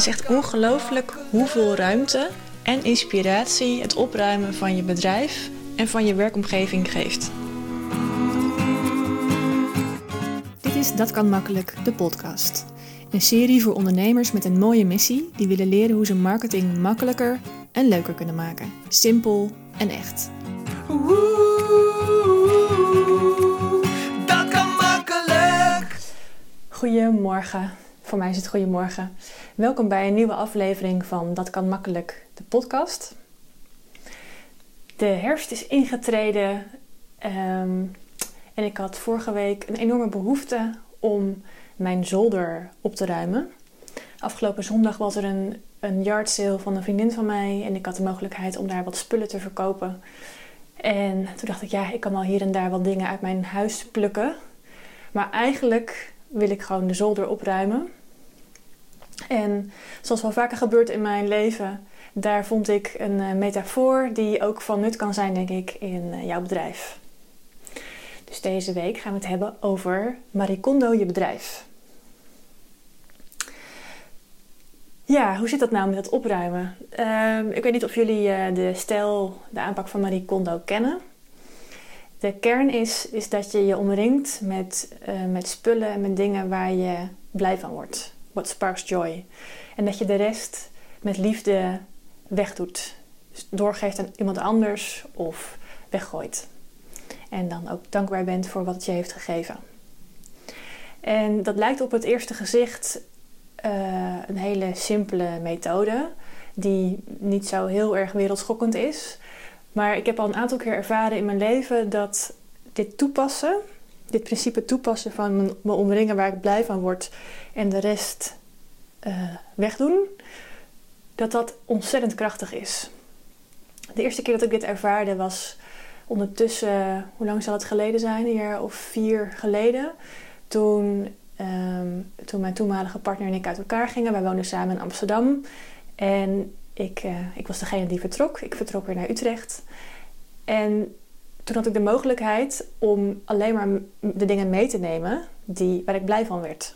is echt ongelooflijk hoeveel ruimte en inspiratie het opruimen van je bedrijf en van je werkomgeving geeft. Dit is Dat kan makkelijk, de podcast. Een serie voor ondernemers met een mooie missie die willen leren hoe ze marketing makkelijker en leuker kunnen maken. Simpel en echt. Dat kan makkelijk. Goedemorgen. Voor mij is het goedemorgen. Welkom bij een nieuwe aflevering van Dat kan makkelijk, de podcast. De herfst is ingetreden ehm, en ik had vorige week een enorme behoefte om mijn zolder op te ruimen. Afgelopen zondag was er een, een yard sale van een vriendin van mij en ik had de mogelijkheid om daar wat spullen te verkopen. En toen dacht ik, ja, ik kan wel hier en daar wat dingen uit mijn huis plukken. Maar eigenlijk wil ik gewoon de zolder opruimen. En zoals wel vaker gebeurt in mijn leven, daar vond ik een uh, metafoor die ook van nut kan zijn, denk ik, in uh, jouw bedrijf. Dus deze week gaan we het hebben over Marie Kondo, je bedrijf. Ja, hoe zit dat nou met het opruimen? Uh, ik weet niet of jullie uh, de stijl, de aanpak van Marie Kondo kennen. De kern is, is dat je je omringt met, met spullen en met dingen waar je blij van wordt. What sparks joy. En dat je de rest met liefde wegdoet. Dus doorgeeft aan iemand anders of weggooit. En dan ook dankbaar bent voor wat het je heeft gegeven. En dat lijkt op het eerste gezicht uh, een hele simpele methode, die niet zo heel erg wereldschokkend is. Maar ik heb al een aantal keer ervaren in mijn leven dat dit toepassen, dit principe toepassen van mijn omringen waar ik blij van word en de rest uh, wegdoen, dat dat ontzettend krachtig is. De eerste keer dat ik dit ervaarde was ondertussen, hoe lang zal het geleden zijn? Een jaar of vier geleden. Toen Um, toen mijn toenmalige partner en ik uit elkaar gingen. Wij woonden samen in Amsterdam. En ik, uh, ik was degene die vertrok. Ik vertrok weer naar Utrecht. En toen had ik de mogelijkheid om alleen maar de dingen mee te nemen die, waar ik blij van werd.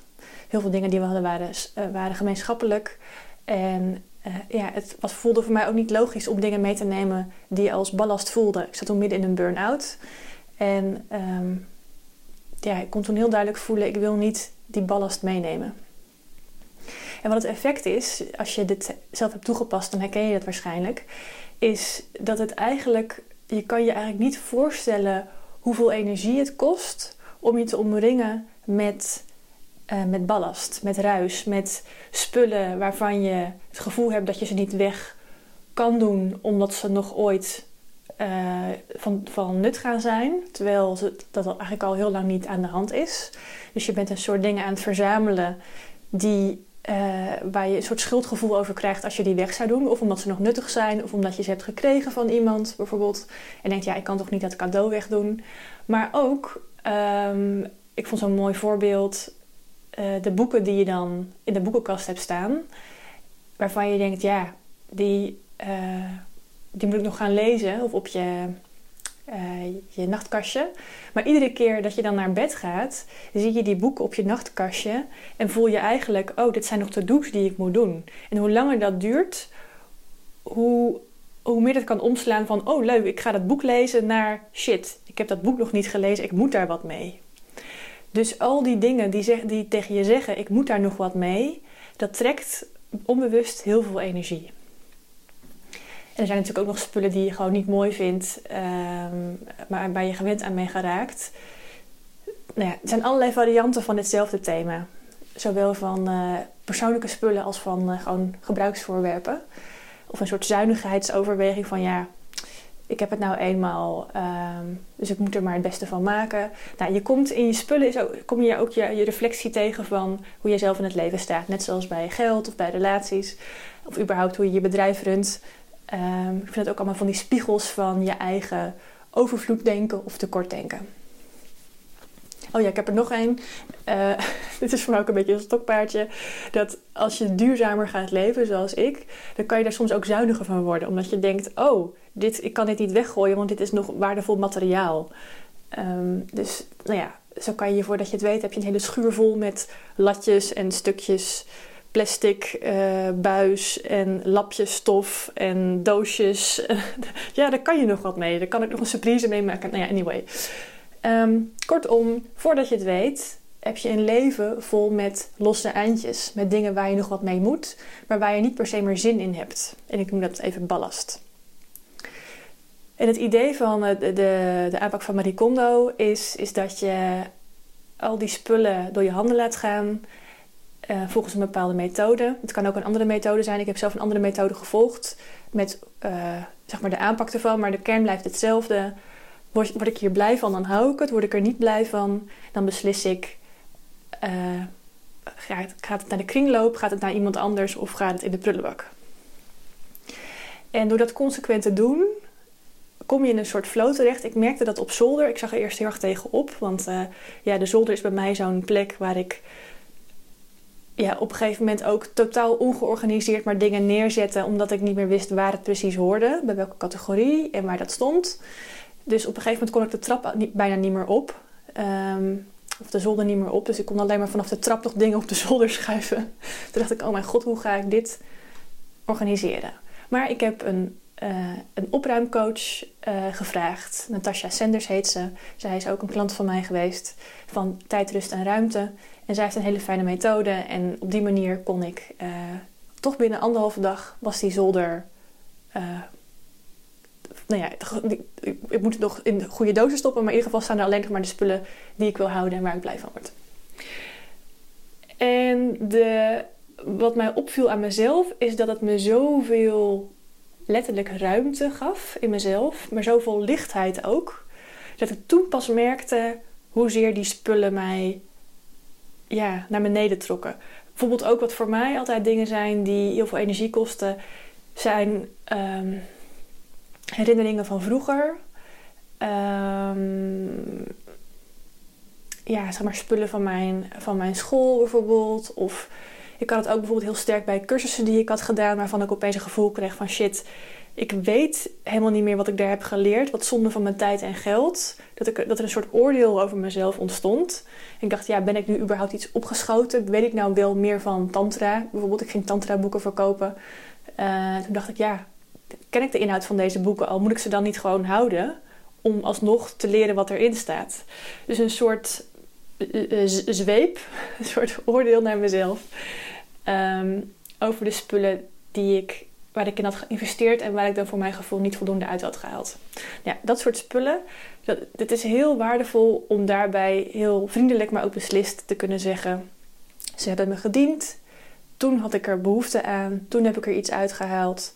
Heel veel dingen die we hadden waren, uh, waren gemeenschappelijk. En uh, ja, het was, voelde voor mij ook niet logisch om dingen mee te nemen die als ballast voelden. Ik zat toen midden in een burn-out. En um, ja, ik kon toen heel duidelijk voelen, ik wil niet die ballast meenemen. En wat het effect is, als je dit zelf hebt toegepast, dan herken je dat waarschijnlijk, is dat het eigenlijk, je kan je eigenlijk niet voorstellen hoeveel energie het kost om je te omringen met, uh, met ballast, met ruis, met spullen waarvan je het gevoel hebt dat je ze niet weg kan doen omdat ze nog ooit uh, van, van nut gaan zijn. Terwijl dat eigenlijk al heel lang niet aan de hand is. Dus je bent een soort dingen aan het verzamelen die, uh, waar je een soort schuldgevoel over krijgt als je die weg zou doen. Of omdat ze nog nuttig zijn, of omdat je ze hebt gekregen van iemand bijvoorbeeld. En denkt, ja, ik kan toch niet dat cadeau wegdoen. Maar ook, um, ik vond zo'n mooi voorbeeld, uh, de boeken die je dan in de boekenkast hebt staan. Waarvan je denkt, ja, die die moet ik nog gaan lezen of op je, uh, je nachtkastje. Maar iedere keer dat je dan naar bed gaat, zie je die boeken op je nachtkastje en voel je eigenlijk, oh, dit zijn nog to-do's die ik moet doen. En hoe langer dat duurt, hoe, hoe meer het kan omslaan van, oh leuk, ik ga dat boek lezen, naar shit, ik heb dat boek nog niet gelezen, ik moet daar wat mee. Dus al die dingen die, zeg, die tegen je zeggen, ik moet daar nog wat mee, dat trekt onbewust heel veel energie. En er zijn natuurlijk ook nog spullen die je gewoon niet mooi vindt, um, maar waar je gewend aan bent geraakt. Nou ja, er zijn allerlei varianten van ditzelfde thema. Zowel van uh, persoonlijke spullen als van uh, gewoon gebruiksvoorwerpen. Of een soort zuinigheidsoverweging van ja, ik heb het nou eenmaal, um, dus ik moet er maar het beste van maken. Nou, je komt in je spullen, kom je ook je, je reflectie tegen van hoe je zelf in het leven staat. Net zoals bij geld of bij relaties. Of überhaupt hoe je je bedrijf runt. Um, ik vind het ook allemaal van die spiegels van je eigen overvloeddenken of tekortdenken. Oh ja, ik heb er nog één. Uh, dit is voor mij ook een beetje een stokpaardje. Dat als je duurzamer gaat leven, zoals ik, dan kan je daar soms ook zuiniger van worden. Omdat je denkt, oh, dit, ik kan dit niet weggooien, want dit is nog waardevol materiaal. Um, dus nou ja, zo kan je voordat je het weet, heb je een hele schuur vol met latjes en stukjes plastic eh, buis en lapjes stof en doosjes. ja, daar kan je nog wat mee. Daar kan ik nog een surprise mee maken. Nou ja, anyway. Ehm, kortom, voordat je het weet, heb je een leven vol met losse eindjes. Met dingen waar je nog wat mee moet, maar waar je niet per se meer zin in hebt. En ik noem dat even ballast. En het idee van de, de, de aanpak van Marie Kondo is, is dat je al die spullen door je handen laat gaan uh, volgens een bepaalde methode. Het kan ook een andere methode zijn. Ik heb zelf een andere methode gevolgd met uh, zeg maar de aanpak ervan, maar de kern blijft hetzelfde. Word, ik hier blij van, dan hou ik het. Word ik er niet blij van, dan beslis ik. Uh, gaat, het naar de kringloop, gaat het naar iemand anders of gaat het in de prullenbak? En door dat consequent te doen, kom je in een soort flow terecht. Ik merkte dat op zolder. Ik zag er eerst heel erg tegenop. Want uh, ja, de zolder is bij mij zo'n plek waar ik ja, op een gegeven moment ook totaal ongeorganiseerd maar dingen neerzetten. Omdat ik niet meer wist waar het precies hoorde. Bij welke categorie en waar dat stond. Dus op een gegeven moment kon ik de trap bijna niet meer op. Um, of de zolder niet meer op. Dus ik kon alleen maar vanaf de trap nog dingen op de zolder schuiven. Toen dacht ik, oh mijn god, hoe ga ik dit organiseren? Maar ik heb een uh, een opruimcoach uh, gevraagd. Natasha Sanders heet ze. Zij is ook een klant van mij geweest van tijd, rust en ruimte. En zij heeft een hele fijne methode. En op die manier kon ik uh, toch binnen anderhalve dag was die zolder. nou ja, ik moet het nog in de goede dozen stoppen. Maar in ieder geval staan er alleen nog maar de spullen die ik wil houden en waar ik blij van word. En de, wat mij opviel aan mezelf is dat het me zoveel letterlijk ruimte gaf in mezelf, maar zoveel lichtheid ook, dat ik toen pas merkte hoezeer die spullen mij ja, naar beneden trokken. Bijvoorbeeld ook wat voor mij altijd dingen zijn die heel veel energie kosten, zijn um, herinneringen van vroeger. Um, ja, zeg maar spullen van mijn, van mijn school bijvoorbeeld. Of ik had het ook bijvoorbeeld heel sterk bij cursussen die ik had gedaan, waarvan ik opeens een gevoel kreeg van shit, ik weet helemaal niet meer wat ik daar heb geleerd. Wat zonde van mijn tijd en geld. Dat, ik, dat er een soort oordeel over mezelf ontstond. Ik dacht, ja, ben ik nu überhaupt iets opgeschoten? Weet ik nou wel meer van tantra? Bijvoorbeeld, ik ging tantra boeken verkopen. Uh, toen dacht ik, ja, ken ik de inhoud van deze boeken al? Moet ik ze dan niet gewoon houden? Om alsnog te leren wat erin staat. Dus een soort uh, zweep, een soort oordeel naar mezelf. Um, over de spullen die ik waar ik in had geïnvesteerd en waar ik dan voor mijn gevoel niet voldoende uit had gehaald. Ja, dat soort spullen. Dat, is heel waardevol om daarbij heel vriendelijk, maar ook beslist te kunnen zeggen: ze hebben me gediend. Toen had ik er behoefte aan. Toen heb ik er iets uitgehaald.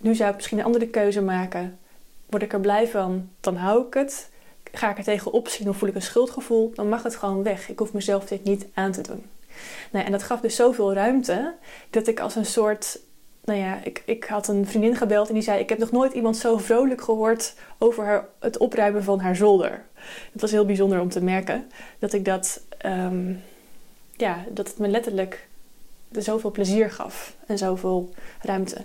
Nu zou ik misschien een andere keuze maken. Word ik er blij van, dan hou ik het. Ga ik er tegenop zien of voel ik een schuldgevoel, dan mag het gewoon weg. Ik hoef mezelf dit niet aan te doen. Nou, en dat gaf dus zoveel ruimte dat ik als een soort nou ja, ik, ik had een vriendin gebeld en die zei: Ik heb nog nooit iemand zo vrolijk gehoord over haar, het opruimen van haar zolder. Het was heel bijzonder om te merken dat ik dat, um, ja, dat het me letterlijk zoveel plezier gaf en zoveel ruimte.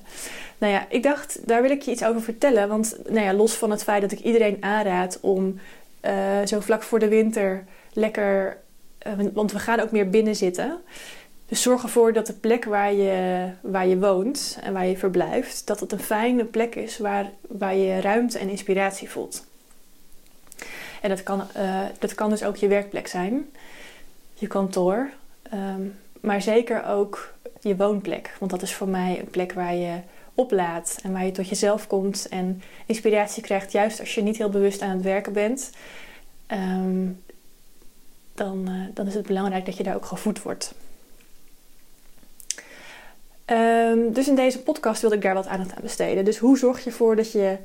Nou ja, ik dacht, daar wil ik je iets over vertellen. Want nou ja, los van het feit dat ik iedereen aanraad om uh, zo vlak voor de winter lekker. Uh, want we gaan ook meer binnen zitten. Dus zorg ervoor dat de plek waar je, waar je woont en waar je verblijft, dat het een fijne plek is waar, waar je ruimte en inspiratie voelt. En dat kan, uh, dat kan dus ook je werkplek zijn, je kantoor, um, maar zeker ook je woonplek. Want dat is voor mij een plek waar je oplaadt en waar je tot jezelf komt en inspiratie krijgt, juist als je niet heel bewust aan het werken bent. Um, dan, uh, dan is het belangrijk dat je daar ook gevoed wordt. Um, dus in deze podcast wilde ik daar wat aandacht aan besteden. Dus hoe zorg je ervoor dat je,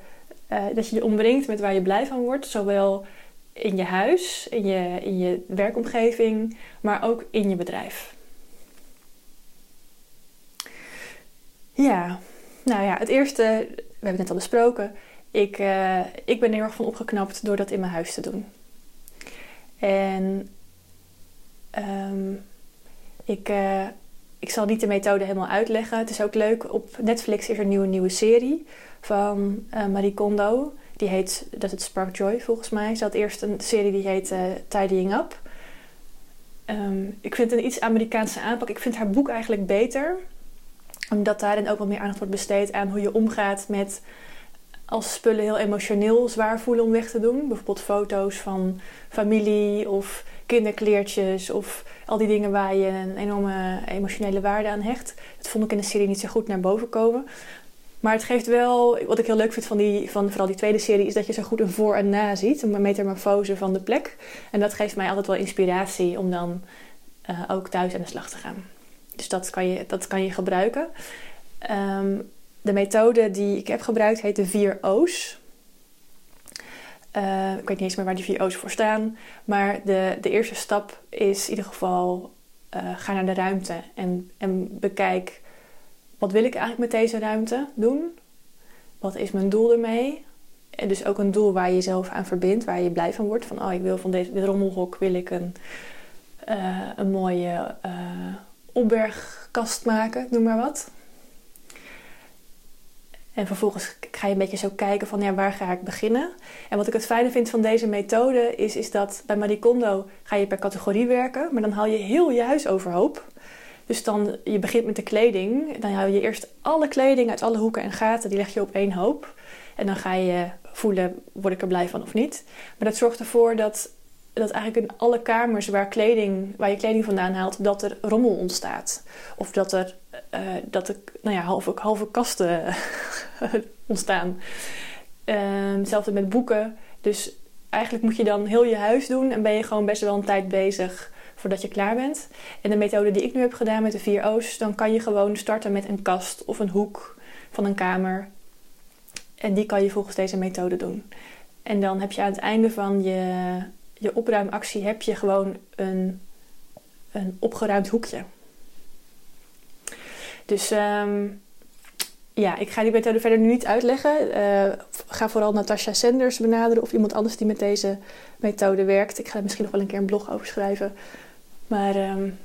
uh, dat je je omringt met waar je blij van wordt? Zowel in je huis, in je, in je werkomgeving, maar ook in je bedrijf. Ja, nou ja, het eerste, we hebben het net al besproken. Ik, uh, ik ben heel erg van opgeknapt door dat in mijn huis te doen. En um, ik, uh, ik zal niet de methode helemaal uitleggen. Het is ook leuk. Op Netflix is er nu een nieuwe serie van uh, Marie Kondo. Die heet, dat is Spark Joy volgens mij. Ze had eerst een serie die heet uh, Tidying Up. Ehm, ik vind een iets Amerikaanse aanpak. Ik vind haar boek eigenlijk beter. Omdat daarin ook wat meer aandacht wordt besteed aan hoe je omgaat met als spullen heel emotioneel zwaar voelen om weg te doen. Bijvoorbeeld foto's van familie of kinderkleertjes of al die dingen waar je een enorme emotionele waarde aan hecht. Dat vond ik in de serie niet zo goed naar boven komen. Maar het geeft wel, wat ik heel leuk vind van, die, van vooral die tweede serie, is dat je zo goed een voor en na ziet. Een metamorfose van de plek. En dat geeft mij altijd wel inspiratie om dan uh, ook thuis aan de slag te gaan. Dus dat kan je, dat kan je gebruiken. Um, de methode die ik heb gebruikt heet de vier O's. Uh, ik weet niet eens meer waar die vier voor staan. Maar de, de eerste stap is in ieder geval uh, ga naar de ruimte en, en bekijk wat wil ik eigenlijk met deze ruimte doen? Wat is mijn doel ermee? En dus ook een doel waar je jezelf aan verbindt, waar je blij van wordt. Van oh, ik wil van deze, dit rommelhok wil ik een, uh, een mooie opbergkast maken, noem maar wat. En vervolgens ga je een beetje zo kijken van ja, waar ga ik beginnen? En wat ik het fijne vind van deze methode is, is dat bij Marie Kondo ga je per categorie werken, maar dan haal je heel je huis overhoop. Dus dan, je begint met de kleding. Dan haal je eerst alle kleding uit alle hoeken en gaten, die leg je op één hoop. En dan ga je voelen, word ik er blij van of niet. Maar dat zorgt ervoor dat, dat eigenlijk in alle kamers waar, kleding, waar je kleding vandaan haalt, dat er rommel ontstaat. Of dat er, uh, dat er nou ja, halve, halve kasten ontstaan. Uh, hetzelfde met boeken. Dus eigenlijk moet je dan heel je huis doen en ben je gewoon best wel een tijd bezig voordat je klaar bent. En de methode die ik nu heb gedaan met de vier O's, dan kan je gewoon starten met een kast of een hoek van een kamer. En die kan je volgens deze methode doen. En dan heb je aan het einde van je, je opruimactie heb je gewoon een, een opgeruimd hoekje. Dus um, ja, ik ga die methode verder nu niet uitleggen. Uh, ga vooral Natasha Sanders benaderen of iemand anders die met deze methode werkt. Ik ga er misschien nog wel een keer een blog over schrijven. Maar um,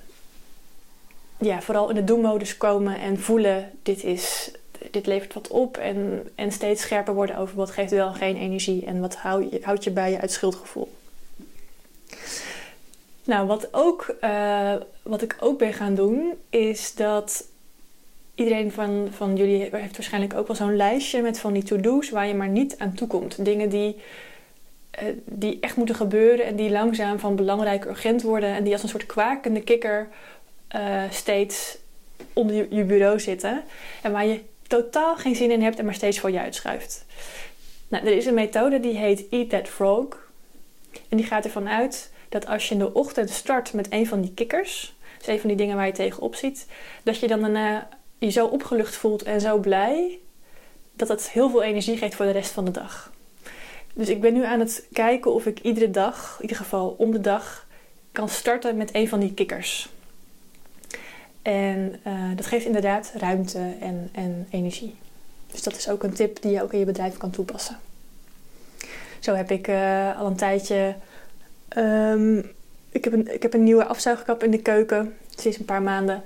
ja, vooral in de doelmodus komen en voelen: dit, is, dit levert wat op. En, en steeds scherper worden over wat geeft wel geen energie en wat houd je, houdt je bij je uit schuldgevoel. Nou, wat, ook, uh, wat ik ook ben gaan doen, is dat iedereen van, van jullie heeft waarschijnlijk ook wel zo'n lijstje met van die to-do's waar je maar niet aan toe komt. Dingen die, uh, die echt moeten gebeuren en die langzaam van belangrijk urgent worden en die als een soort kwakende kikker uh, steeds onder je, je, bureau zitten en waar je totaal geen zin in hebt en maar steeds voor je uitschuift. Nou, er is een methode die heet Eat That Frog. En die gaat ervan uit dat als je in de ochtend start met een van die kikkers, dus een van die dingen waar je tegenop ziet, dat je dan daarna je zo opgelucht voelt en zo blij dat het heel veel energie geeft voor de rest van de dag. Dus ik ben nu aan het kijken of ik iedere dag, in ieder geval om de dag, kan starten met een van die kikkers. En uh, dat geeft inderdaad ruimte en, en energie. Dus dat is ook een tip die je ook in je bedrijf kan toepassen. Zo heb ik uh, al een tijdje. Um, ik, heb een, ik heb een nieuwe afzuigkap in de keuken. Sinds een paar maanden.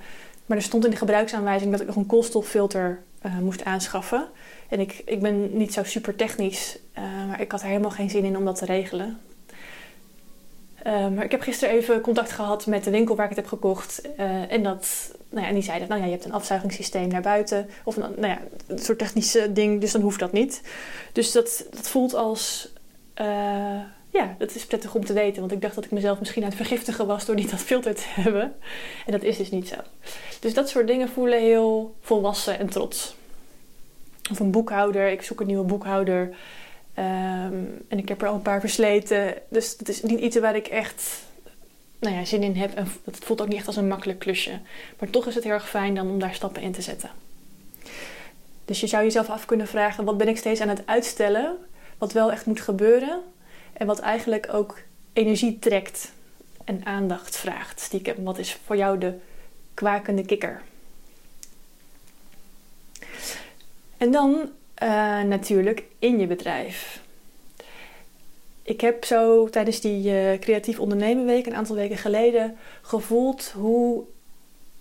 Maar er stond in de gebruiksaanwijzing dat ik nog een koolstoffilter uh, moest aanschaffen. En ik, ik ben niet zo super technisch, uh, maar ik had er helemaal geen zin in om dat te regelen. Uh, maar ik heb gisteren even contact gehad met de winkel waar ik het heb gekocht. en, dat, nou ja, en die zeiden, nou ja, je hebt een afzuigingssysteem naar buiten. Of een, nou ja, een soort technische ding, dus dan hoeft dat niet. Dus dat, dat voelt als ja, dat is prettig om te weten. Want ik dacht dat ik mezelf misschien aan het vergiftigen was door niet dat filter te hebben. En dat is dus niet zo. Dus dat soort dingen voelen heel volwassen en trots. Of een boekhouder. Ik zoek een nieuwe boekhouder. Um, en ik heb er al een paar versleten. Dus dat is niet iets waar ik echt nou ja, zin in heb. En het voelt ook niet echt als een makkelijk klusje. Maar toch is het heel erg fijn dan om daar stappen in te zetten. Dus je zou jezelf af kunnen vragen: wat ben ik steeds aan het uitstellen? Wat wel echt moet gebeuren? En wat eigenlijk ook energie trekt en aandacht vraagt. Stiekem, wat is voor jou de kwakende kikker? En dan uh, natuurlijk in je bedrijf. Ik heb zo tijdens die uh, creatief ondernemen week een aantal weken geleden gevoeld hoe,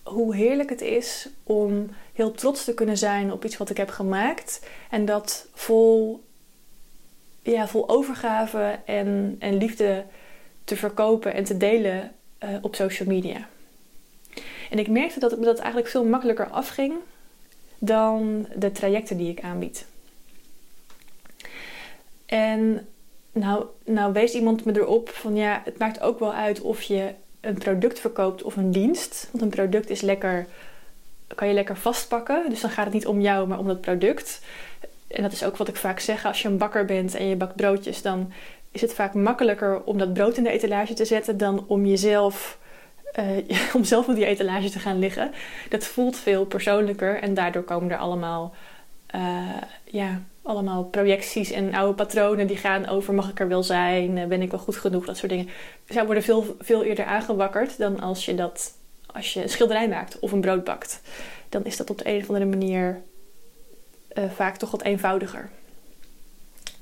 hoe heerlijk het is om heel trots te kunnen zijn op iets wat ik heb gemaakt. En dat vol ja, vol overgave en, en liefde te verkopen en te delen eh, op social media. En ik merkte dat me dat eigenlijk veel makkelijker afging dan de trajecten die ik aanbied. En nou, nou wees iemand me erop van ja, het maakt ook wel uit of je een product verkoopt of een dienst. Want een product is lekker, kan je lekker vastpakken. Dus dan gaat het niet om jou, maar om dat product. En dat is ook wat ik vaak zeg. Als je een bakker bent en je bakt broodjes, dan is het vaak makkelijker om dat brood in de etalage te zetten dan om jezelf. Uh, om zelf op die etalage te gaan liggen. Dat voelt veel persoonlijker en daardoor komen er allemaal uh, ja, allemaal projecties en oude patronen die gaan over mag ik er wel zijn, eh, ben ik wel goed genoeg, dat soort dingen. Zij worden veel, veel eerder aangewakkerd dan als je dat als je een schilderij maakt of een brood bakt. Dan is dat op de een of andere manier uh, vaak toch wat eenvoudiger.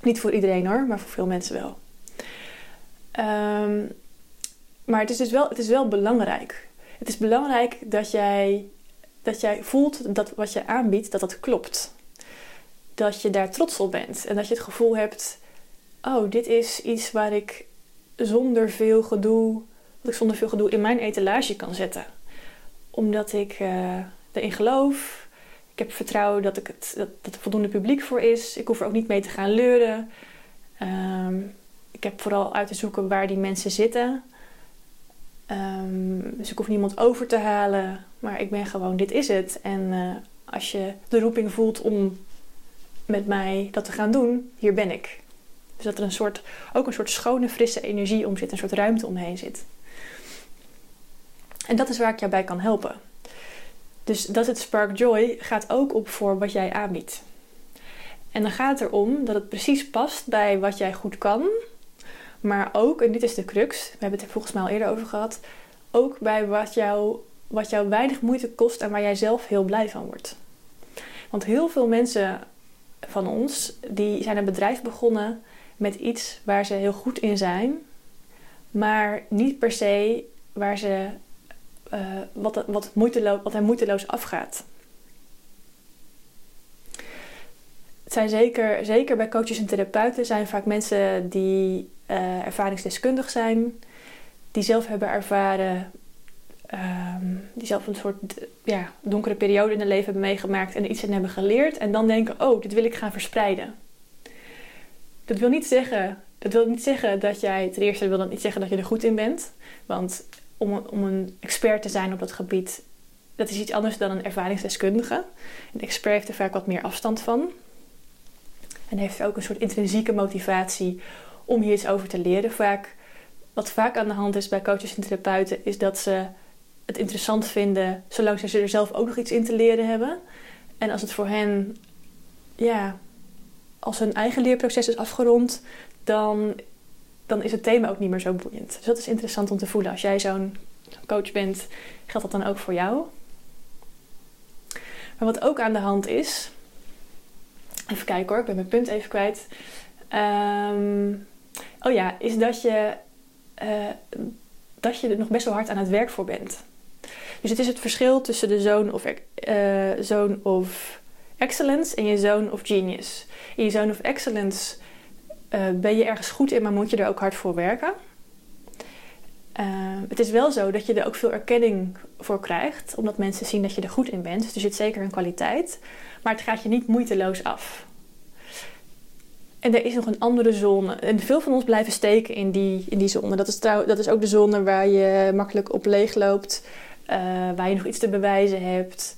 Niet voor iedereen hoor, maar voor veel mensen wel. Um, maar het is dus wel, het is wel belangrijk. Het is belangrijk dat jij, dat jij voelt dat wat je aanbiedt, dat dat klopt dat je daar trots op bent. En dat je het gevoel hebt: oh, dit is iets waar ik zonder veel gedoe, wat ik zonder veel gedoe in mijn etalage kan zetten. Omdat ik uh, erin geloof. Ik heb vertrouwen dat, ik het, dat, dat er voldoende publiek voor is. Ik hoef er ook niet mee te gaan leuren. Um, ik heb vooral uit te zoeken waar die mensen zitten. Um, dus ik hoef niemand over te halen. Maar ik ben gewoon, dit is het. En uh, als je de roeping voelt om met mij dat te gaan doen, hier ben ik. Dus dat er een soort, ook een soort schone, frisse energie om zit, een soort ruimte omheen zit. En dat is waar ik jou bij kan helpen. Dus dat het Spark Joy gaat ook op voor wat jij aanbiedt. En dan gaat het erom dat het precies past bij wat jij goed kan, maar ook, en dit is de crux, we hebben het er volgens mij al eerder over gehad, ook bij wat jou, wat jou weinig moeite kost en waar jij zelf heel blij van wordt. Want heel veel mensen van ons, die zijn een bedrijf begonnen met iets waar ze heel goed in zijn, maar niet per se waar ze, uh, wat, wat, moeiteloos, wat moeiteloos afgaat. Het zijn zeker, zeker bij coaches en therapeuten zijn vaak mensen die uh, ervaringsdeskundig zijn, die zelf hebben ervaren Um, die zelf een soort ja, donkere periode in hun leven hebben meegemaakt en er iets in hebben geleerd. En dan denken, oh, dit wil ik gaan verspreiden. Dat wil niet zeggen dat, wil niet zeggen dat jij, ten eerste wil dat niet zeggen dat je er goed in bent. Want om, om een expert te zijn op dat gebied, dat is iets anders dan een ervaringsdeskundige. Een expert heeft er vaak wat meer afstand van. En heeft ook een soort intrinsieke motivatie om hier iets over te leren. Vaak, wat vaak aan de hand is bij coaches en therapeuten, is dat ze het interessant vinden, zolang ze er zelf ook nog iets in te leren hebben. En als het voor hen, ja, als hun eigen leerproces is afgerond, dan, dan is het thema ook niet meer zo boeiend. Dus dat is interessant om te voelen. Als jij zo'n coach bent, geldt dat dan ook voor jou. Maar wat ook aan de hand is, even kijken hoor, ik ben mijn punt even kwijt. Um, oh ja, is dat je, uh, dat je er nog best wel hard aan het werk voor bent. Dus het is het verschil tussen de zone of, uh, zone of excellence en je zone of genius. In je zone of excellence uh, ben je ergens goed in, maar moet je er ook hard voor werken. Uh, het is wel zo dat je er ook veel erkenning voor krijgt, omdat mensen zien dat je er goed in bent. Dus er zit zeker een kwaliteit, maar het gaat je niet moeiteloos af. En er is nog een andere zone. En veel van ons blijven steken in die, in die zone. Dat is, trouw, dat is ook de zone waar je makkelijk op leeg loopt. Uh, waar je nog iets te bewijzen hebt.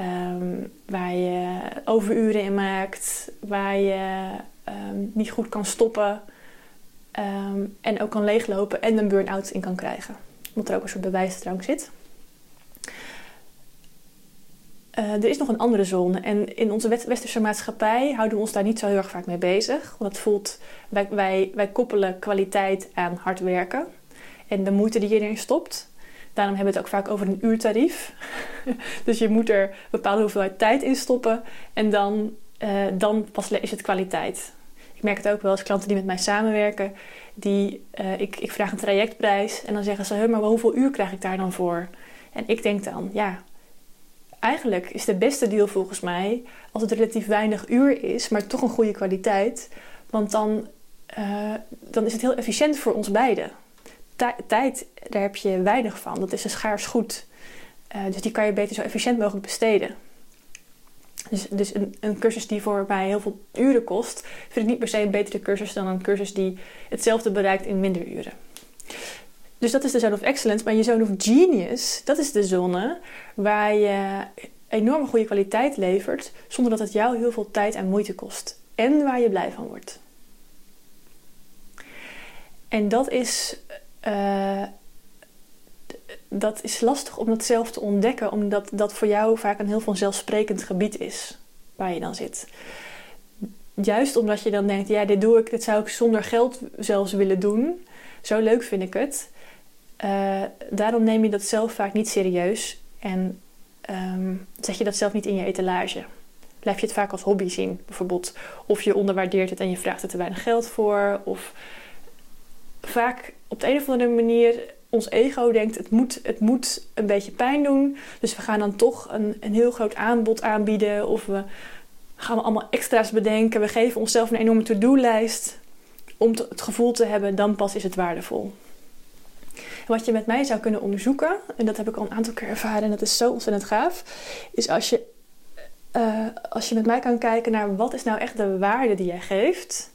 Um, waar je overuren in maakt. Waar je um, niet goed kan stoppen. Um, en ook kan leeglopen en een burn-out in kan krijgen. Omdat er ook een soort bewijsdrang zit. Uh, er is nog een andere zone. En in onze westerse maatschappij houden we ons daar niet zo heel erg vaak mee bezig. Want voelt, wij, wij, wij koppelen kwaliteit aan hard werken. En de moeite die je erin stopt. Daarom hebben we het ook vaak over een uurtarief. dus je moet er een bepaalde hoeveelheid tijd in stoppen. En dan, uh, dan pas is het kwaliteit. Ik merk het ook wel als klanten die met mij samenwerken. Die, uh, ik, ik vraag een trajectprijs. En dan zeggen ze, maar hoeveel uur krijg ik daar dan voor? En ik denk dan, ja, eigenlijk is de beste deal volgens mij als het relatief weinig uur is, maar toch een goede kwaliteit. Want dan, uh, dan is het heel efficiënt voor ons beiden. tijd, daar heb je weinig van. Dat is een schaars goed. Uh, dus die kan je beter zo efficiënt mogelijk besteden. Dus, dus een, een, cursus die voor mij heel veel uren kost, vind ik niet per se een betere cursus dan een cursus die hetzelfde bereikt in minder uren. Dus dat is de Zone of Excellence. Maar je Zone of Genius, dat is de zone waar je enorme goede kwaliteit levert, zonder dat het jou heel veel tijd en moeite kost. En waar je blij van wordt. En dat is, uh, dat is lastig om dat zelf te ontdekken, omdat dat voor jou vaak een heel vanzelfsprekend gebied is waar je dan zit. Juist omdat je dan denkt, ja, dit doe ik, dit zou ik zonder geld zelfs willen doen. Zo leuk vind ik het. Uh, daarom neem je dat zelf vaak niet serieus en um, zet je dat zelf niet in je etalage. Blijf je het vaak als hobby zien, bijvoorbeeld. Of je onderwaardeert het en je vraagt er te weinig geld voor. Of vaak op de een of andere manier ons ego denkt: het moet, het moet een beetje pijn doen. Dus we gaan dan toch een, een heel groot aanbod aanbieden. Of we gaan allemaal extra's bedenken. We geven onszelf een enorme to-do-lijst om het gevoel te hebben: dan pas is het waardevol. wat je met mij zou kunnen onderzoeken, en dat heb ik al een aantal keer ervaren en dat is zo ontzettend gaaf, is als je, uh, als je met mij kan kijken naar wat is nou echt de waarde die jij geeft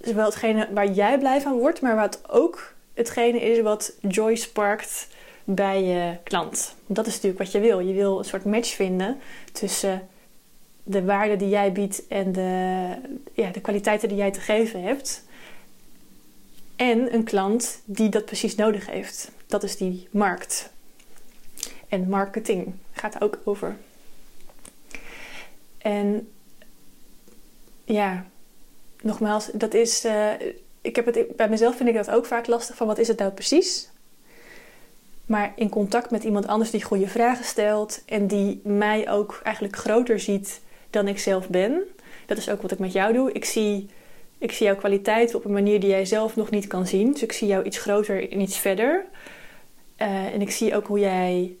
zowel hetgene waar jij blij van wordt, maar wat ook hetgene is wat joy sparkt bij je klant. Dat is natuurlijk wat je wil. Je wil een soort match vinden tussen de waarde die jij biedt en de, ja, de kwaliteiten die jij te geven hebt. En een klant die dat precies nodig heeft. Dat is die markt. En marketing gaat daar ook over. En ja, nogmaals, dat is. Uh, ik heb het, bij mezelf vind ik dat ook vaak lastig van wat is het nou precies? Maar in contact met iemand anders die goede vragen stelt en die mij ook eigenlijk groter ziet dan ik zelf ben. Dat is ook wat ik met jou doe. Ik zie, ik zie jouw kwaliteit op een manier die jij zelf nog niet kan zien. Dus ik zie jou iets groter en iets verder. Uh, en ik zie ook hoe jij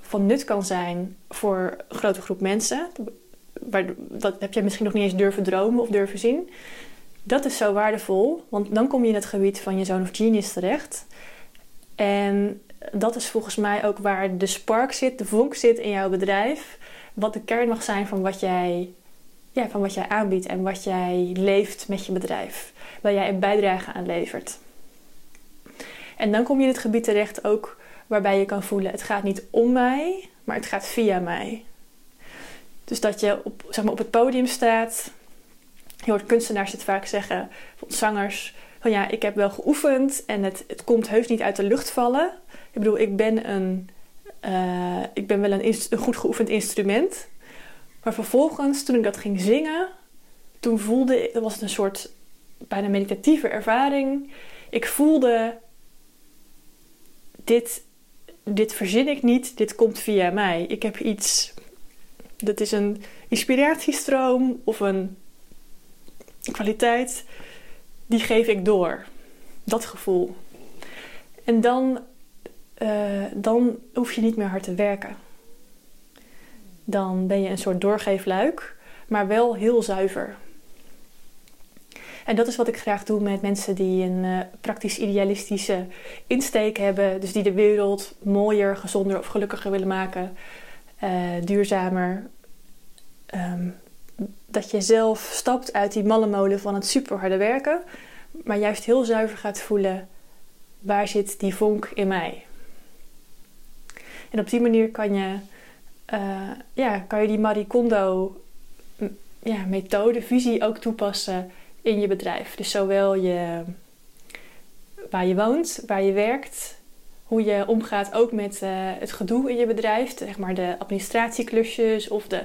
van nut kan zijn voor een grote groep mensen dat heb jij misschien nog niet eens durven dromen of durven zien. Dat is zo waardevol, want dan kom je in het gebied van je zoon of genius terecht. En dat is volgens mij ook waar de spark zit, de vonk zit in jouw bedrijf. Wat de kern mag zijn van wat jij, ja, van wat jij aanbiedt en wat jij leeft met je bedrijf. Waar jij een bijdrage aan levert. En dan kom je in het gebied terecht ook waarbij je kan voelen: het gaat niet om mij, maar het gaat via mij. Dus dat je op, zeg maar, op het podium staat. Je hoort kunstenaars het vaak zeggen, zangers, van ja, ik heb wel geoefend en het, het komt heus niet uit de lucht vallen. Ik bedoel, ik ben, een, uh, ik ben wel een, een goed geoefend instrument. Maar vervolgens, toen ik dat ging zingen, toen voelde ik, dat was een soort bijna meditatieve ervaring. Ik voelde, dit, dit verzin ik niet, dit komt via mij. Ik heb iets dat is een inspiratiestroom of een kwaliteit. Die geef ik door. Dat gevoel. En dan, uh, dan hoef je niet meer hard te werken. Dan ben je een soort doorgeefluik, maar wel heel zuiver. En dat is wat ik graag doe met mensen die een uh, praktisch idealistische insteek hebben. Dus die de wereld mooier, gezonder of gelukkiger willen maken. Uh, duurzamer. Um, dat je zelf stapt uit die malle molen van het superharde werken, maar juist heel zuiver gaat voelen waar zit die vonk in mij. En op die manier kan je, uh, ja, kan je die Marie Kondo ja, methode, visie ook toepassen in je bedrijf. Dus zowel je, waar je woont, waar je werkt, hoe je omgaat ook met uh, het gedoe in je bedrijf, zeg maar de administratieklusjes of de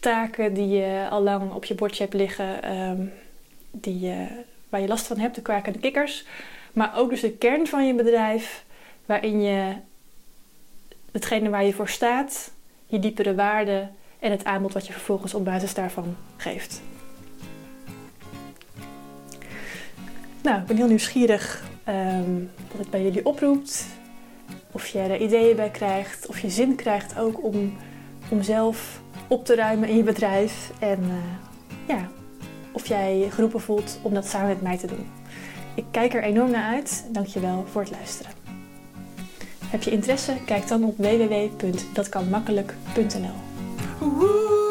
taken die je al lang op je bordje hebt liggen, um, die, waar je last van hebt, de kwakende kikkers. Maar ook dus de kern van je bedrijf, waarin je hetgene waar je voor staat, je diepere waarden en het aanbod wat je vervolgens op basis daarvan geeft. Nou, ik ben heel nieuwsgierig um, wat het bij jullie oproept. Of je er ideeën bij krijgt, of je zin krijgt ook om, om zelf op te ruimen in je bedrijf. En uh, ja, of jij geroepen voelt om dat samen met mij te doen. Ik kijk er enorm naar uit. Dankjewel voor het luisteren. Heb je interesse? Kijk dan op www.datkanmakkelijk.nl.